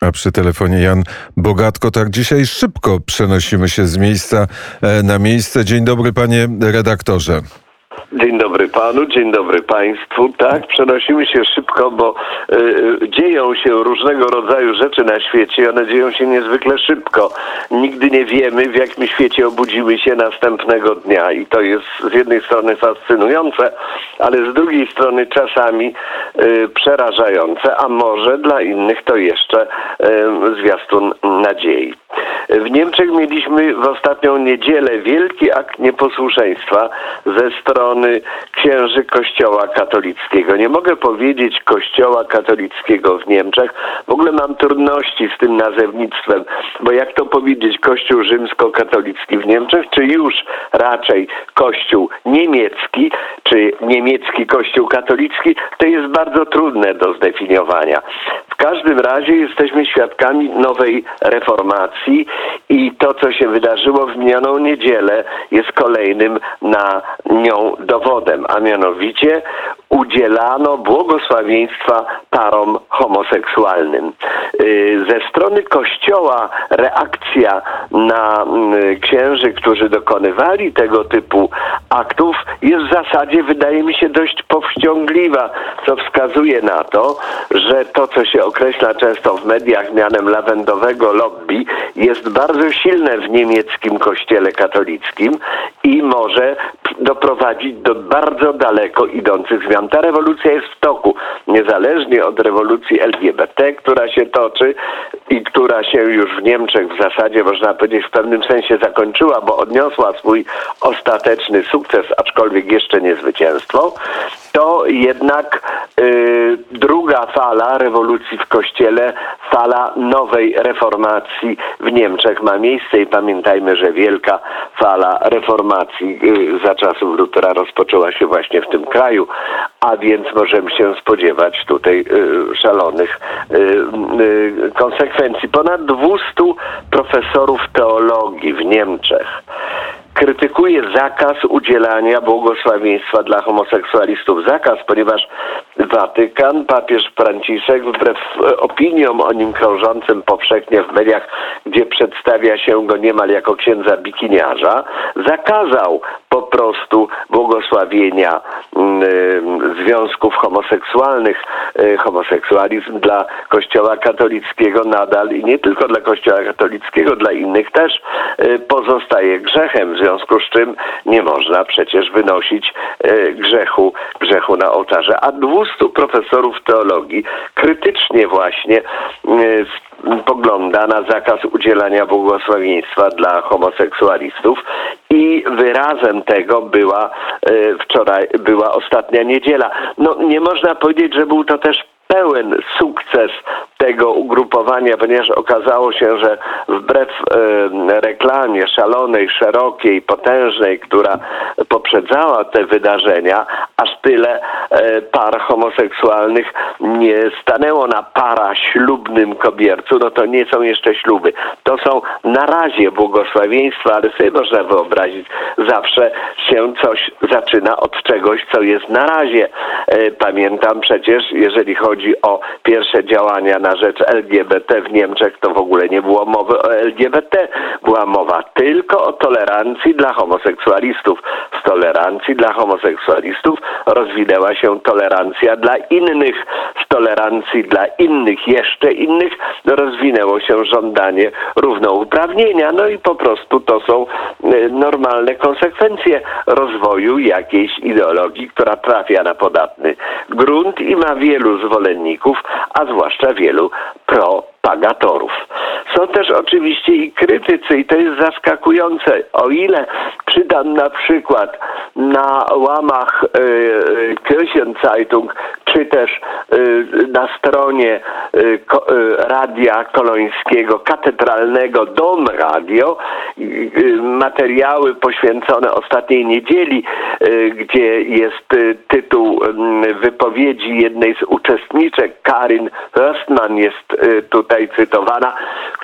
A przy telefonie Jan Bogatko. Tak dzisiaj szybko przenosimy się z miejsca e, na miejsce. Dzień dobry panie redaktorze. Dzień dobry panu, dzień dobry państwu. Tak, przenosimy się szybko, bo y, dzieją się różnego rodzaju rzeczy na świecie i one dzieją się niezwykle szybko. Nigdy nie wiemy, w jakim świecie obudzimy się następnego dnia i to jest z jednej strony fascynujące, ale z drugiej strony czasami y, przerażające, a może dla innych to jeszcze y, zwiastun nadziei. W Niemczech mieliśmy w ostatnią niedzielę wielki akt nieposłuszeństwa ze strony księży Kościoła katolickiego. Nie mogę powiedzieć Kościoła katolickiego w Niemczech. W ogóle mam trudności z tym nazewnictwem, bo jak to powiedzieć Kościół rzymskokatolicki w Niemczech, czy już raczej Kościół niemiecki, czy niemiecki Kościół katolicki, to jest bardzo trudne do zdefiniowania. W każdym razie jesteśmy świadkami nowej reformacji i to, co się wydarzyło w minioną niedzielę, jest kolejnym na nią dowodem, a mianowicie udzielano błogosławieństwa parom homoseksualnym. Y, ze strony Kościoła reakcja na mm, księży, którzy dokonywali tego typu aktów jest w zasadzie, wydaje mi się, dość powściągliwa, co wskazuje na to, że to, co się określa często w mediach mianem lawendowego lobby, jest bardzo silne w niemieckim kościele katolickim i może doprowadzić do bardzo daleko idących zmian. Ta rewolucja jest w toku, niezależnie od rewolucji LGBT, która się toczy i która się już w Niemczech w zasadzie, można powiedzieć, w pewnym sensie zakończyła, bo odniosła swój ostateczny sukces, aczkolwiek jeszcze nie zwycięstwo, to jednak y, druga fala rewolucji w Kościele, fala nowej reformacji w Niemczech ma miejsce i pamiętajmy, że wielka fala reformacji y, za czasów Lutera rozpoczęła się właśnie w tym kraju, a więc możemy się spodziewać tutaj y, szalonych y, y, konsekwencji. Ponad 200 profesorów teologii w Niemczech krytykuje zakaz udzielania błogosławieństwa dla homoseksualistów. Zakaz, ponieważ Watykan, papież Franciszek, wbrew opiniom o nim krążącym powszechnie w mediach, gdzie przedstawia się go niemal jako księdza bikiniarza, zakazał po prostu błogosławienia y, związków homoseksualnych, y, homoseksualizm dla Kościoła katolickiego nadal i nie tylko dla Kościoła katolickiego, dla innych też y, pozostaje grzechem, w związku z czym nie można przecież wynosić grzechu, grzechu na ołtarze. A 200 profesorów teologii krytycznie właśnie pogląda na zakaz udzielania błogosławieństwa dla homoseksualistów i wyrazem tego była e, wczoraj, była ostatnia niedziela. No nie można powiedzieć, że był to też pełen sukces tego ugrupowania, ponieważ okazało się, że wbrew e, reklamie szalonej, szerokiej, potężnej, która poprzedzała te wydarzenia, aż tyle e, par homoseksualnych nie stanęło na para ślubnym kobiercu, no to nie są jeszcze śluby. To są na razie błogosławieństwa, ale sobie można wyobrazić, zawsze się coś zaczyna od czegoś, co jest na razie. E, pamiętam przecież, jeżeli chodzi o pierwsze działania na rzecz LGBT w Niemczech, to w ogóle nie było mowy o LGBT. Była mowa tylko o tolerancji dla homoseksualistów. Z tolerancji dla homoseksualistów rozwinęła się tolerancja dla innych. Z tolerancji dla innych, jeszcze innych, rozwinęło się żądanie równouprawnienia. No i po prostu to są e, normalne konsekwencje rozwoju jakiejś ideologii, która trafia na podatny grunt i ma wielu zwolenników, a zwłaszcza wielu propagatorów. Są też oczywiście i krytycy i to jest zaskakujące. O ile przydam na przykład na łamach y, y Kirchenzeitung czy też y, na stronie y, ko, y, Radia Kolońskiego, katedralnego Dom Radio, materiały poświęcone ostatniej niedzieli, gdzie jest tytuł mm, wypowiedzi jednej z uczestniczek, Karin Rostman jest tutaj cytowana,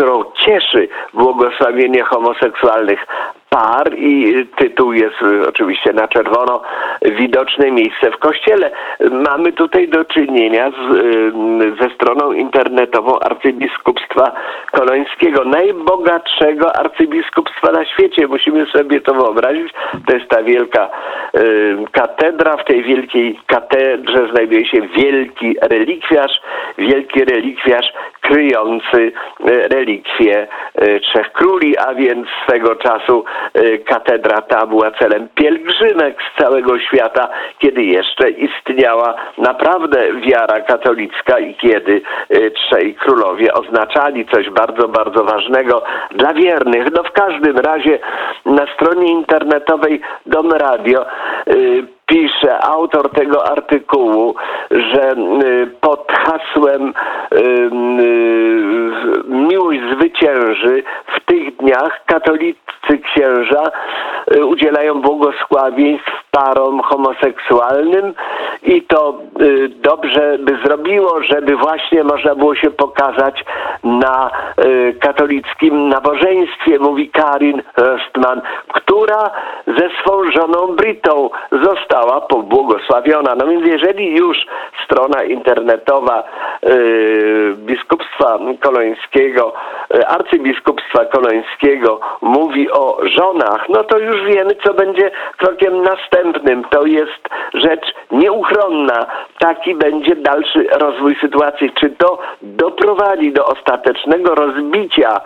którą cieszy błogosławienie homoseksualnych par i tytuł jest y, oczywiście na czerwono widoczne miejsce w kościele. Mamy tutaj do czynienia z, y, ze stroną internetową arcybiskupstwa kolońskiego, najbogatszego arcybiskupstwa na świecie. Musimy sobie to wyobrazić. To jest ta wielka y, katedra. W tej wielkiej katedrze znajduje się wielki relikwiarz, wielki relikwiarz kryjący relikwie Trzech Króli, a więc swego czasu katedra ta była celem pielgrzymek z całego świata, kiedy jeszcze istniała naprawdę wiara katolicka i kiedy y, trzej królowie oznaczali coś bardzo, bardzo ważnego dla wiernych. No w każdym razie na stronie internetowej Dom Radio y, pisze autor tego artykułu, że y, pod hasłem y, y, miłość zwycięży w tych dniach katolicy księża y, udzielają błogosławieństw parom homoseksualnym i to y, dobrze by zrobiło, żeby właśnie można było się pokazać na y, katolickim nabożeństwie, mówi Karin Rostman, która ze swą żoną Britą została pobłogosławiona. No więc jeżeli już strona internetowa y, biskupstwa kolońskiego, y, arcybiskupstwa kolońskiego mówi o żonach, no to już wiemy, co będzie krokiem następnym. To jest rzecz nieuchronna. Taki będzie dalszy rozwój sytuacji. Czy to doprowadzi do ostatecznego rozbicia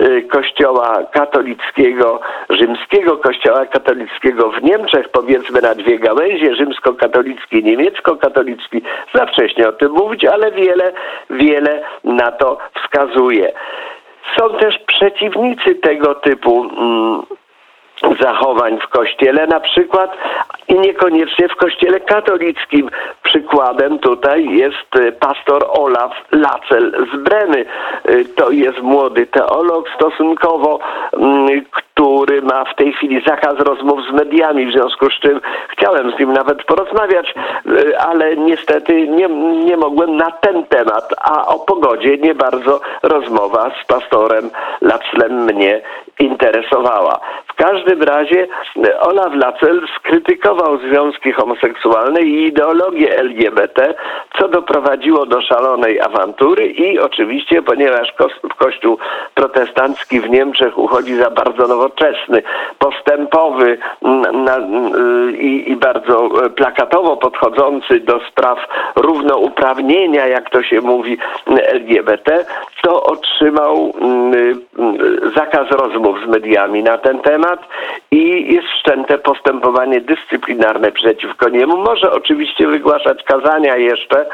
y, kościoła katolickiego, rzymskiego kościoła katolickiego w Niemczech, powiedzmy na dwie gałęzie, rzymskokatolicki, niemiecko-katolicki. Za wcześnie o tym mówić, ale wiele, wiele na to wskazuje. Są też przeciwnicy tego typu mm, zachowań w kościele, na przykład i niekoniecznie w kościele katolickim. Przykładem tutaj jest y, pastor Olaf Lacel z Bremy. Y, To jest młody teolog stosunkowo, mm, który ma w tej chwili zakaz rozmów z mediami, w związku z czym chciałem z nim nawet porozmawiać, y, ale niestety nie, nie mogłem na ten temat, a o pogodzie nie bardzo rozmowa z pastorem Laclem mnie interesowała. W każdym razie e, Olaf Lacel skrytykował związki homoseksualne i ideologię LGBT, co doprowadziło do szalonej awantury i oczywiście, ponieważ Kościół protestancki w Niemczech uchodzi za bardzo nowoczesny, postępowy mm, mm, i, i bardzo e, plakatowo podchodzący do spraw równouprawnienia, jak to się mówi, LGBT, to otrzymał mm, mm, zakaz rozmów z mediami na ten temat i jest wszczęte postępowanie dyscyplinarne przeciwko niemu. Może oczywiście wygłaszać kazania jeszcze,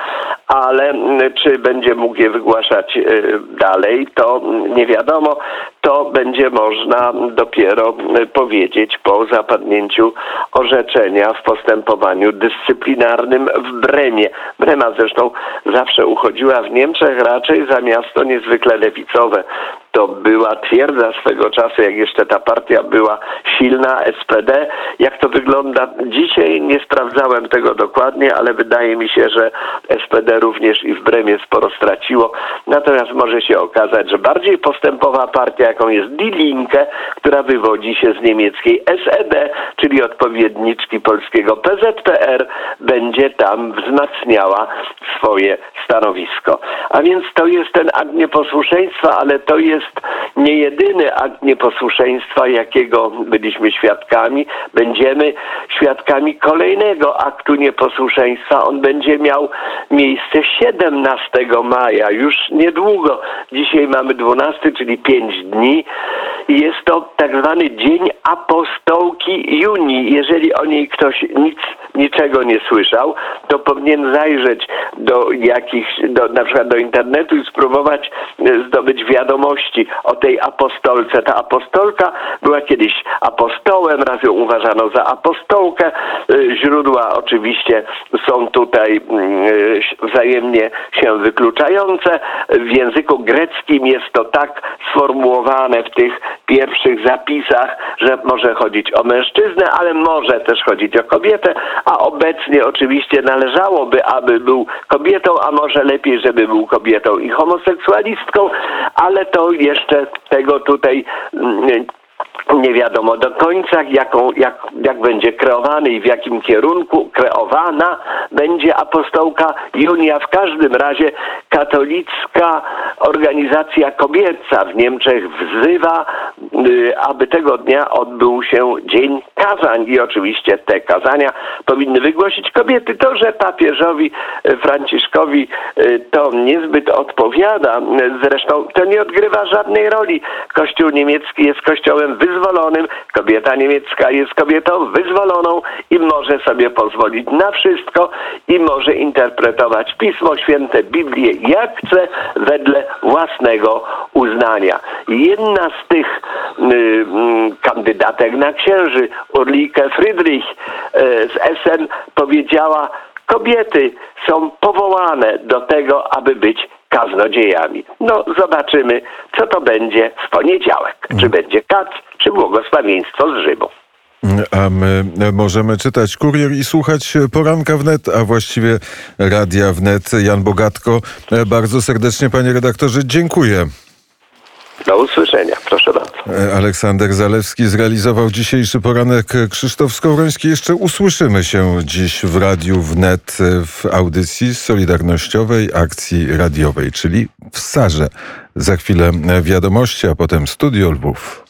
ale czy będzie mógł je wygłaszać y, dalej, to nie wiadomo. To będzie można dopiero powiedzieć po zapadnięciu orzeczenia w postępowaniu dyscyplinarnym w Bremie. Brema zresztą zawsze uchodziła w Niemczech raczej za miasto niezwykle lewicowe. To była twierdza swego czasu, jak jeszcze ta partia była silna, SPD. Jak to wygląda dzisiaj, nie sprawdzałem tego dokładnie, ale wydaje mi się, że SPD również i w Bremie sporo straciło. Natomiast może się okazać, że bardziej postępowa partia, jaką jest Die Linke, która wywodzi się z niemieckiej SED, czyli odpowiedniczki polskiego PZPR, będzie tam wzmacniała swoje stanowisko. A więc to jest ten akt nieposłuszeństwa, ale to jest nie jedyny akt nieposłuszeństwa, jakiego byliśmy świadkami. Będziemy świadkami kolejnego aktu nieposłuszeństwa. On będzie miał miejsce 17 maja, już niedługo. Dzisiaj mamy 12, czyli 5 dni. Jest to tak zwany Dzień Apostołki Junii. Jeżeli o niej ktoś nic, niczego nie słyszał, to powinien zajrzeć do jakichś, do, na przykład do internetu i spróbować zdobyć wiadomości o tej apostolce. Ta apostolka była kiedyś apostołem, raz ją uważano za apostołkę. E, Źródła oczywiście są tutaj mm, e, wzajemnie się wykluczające. W języku greckim jest to tak sformułowane w tych pierwszych zapisach, że może chodzić o mężczyznę, ale może też chodzić o kobietę, a obecnie oczywiście należałoby, aby był kobietą, a może lepiej, żeby był kobietą i homoseksualistką, ale to jeszcze tego tutaj mm, nie wiadomo do końca, jaką, jak, jak będzie kreowany i w jakim kierunku kreowana będzie apostołka Junia. W każdym razie katolicka organizacja kobieca w Niemczech wzywa, y, aby tego dnia odbył się Dzień Kazań i oczywiście te kazania powinny wygłosić kobiety. To, że papieżowi Franciszkowi y, to niezbyt odpowiada, y, zresztą to nie odgrywa żadnej roli. Kościół niemiecki jest kościołem wyzwolonym, kobieta niemiecka jest kobietą wyzwoloną i może sobie pozwolić na wszystko i może interpretować Pismo Święte, Biblię jak chce, wedle własnego uznania. Jedna z tych y, y, kandydatek na księży, Urlike Friedrich y, z Essen powiedziała, kobiety są powołane do tego, aby być kaznodziejami. No zobaczymy, co to będzie w poniedziałek. Czy będzie kac, czy błogosławieństwo z Rzymu. A my możemy czytać Kurier i słuchać poranka wnet, a właściwie radia wnet. Jan Bogatko, bardzo serdecznie panie redaktorze dziękuję. Do usłyszenia, proszę bardzo. Aleksander Zalewski zrealizował dzisiejszy poranek. Krzysztof Skowroński. Jeszcze usłyszymy się dziś w Radiu Wnet w audycji solidarnościowej akcji radiowej, czyli w Sarze. Za chwilę wiadomości, a potem Studio Lwów.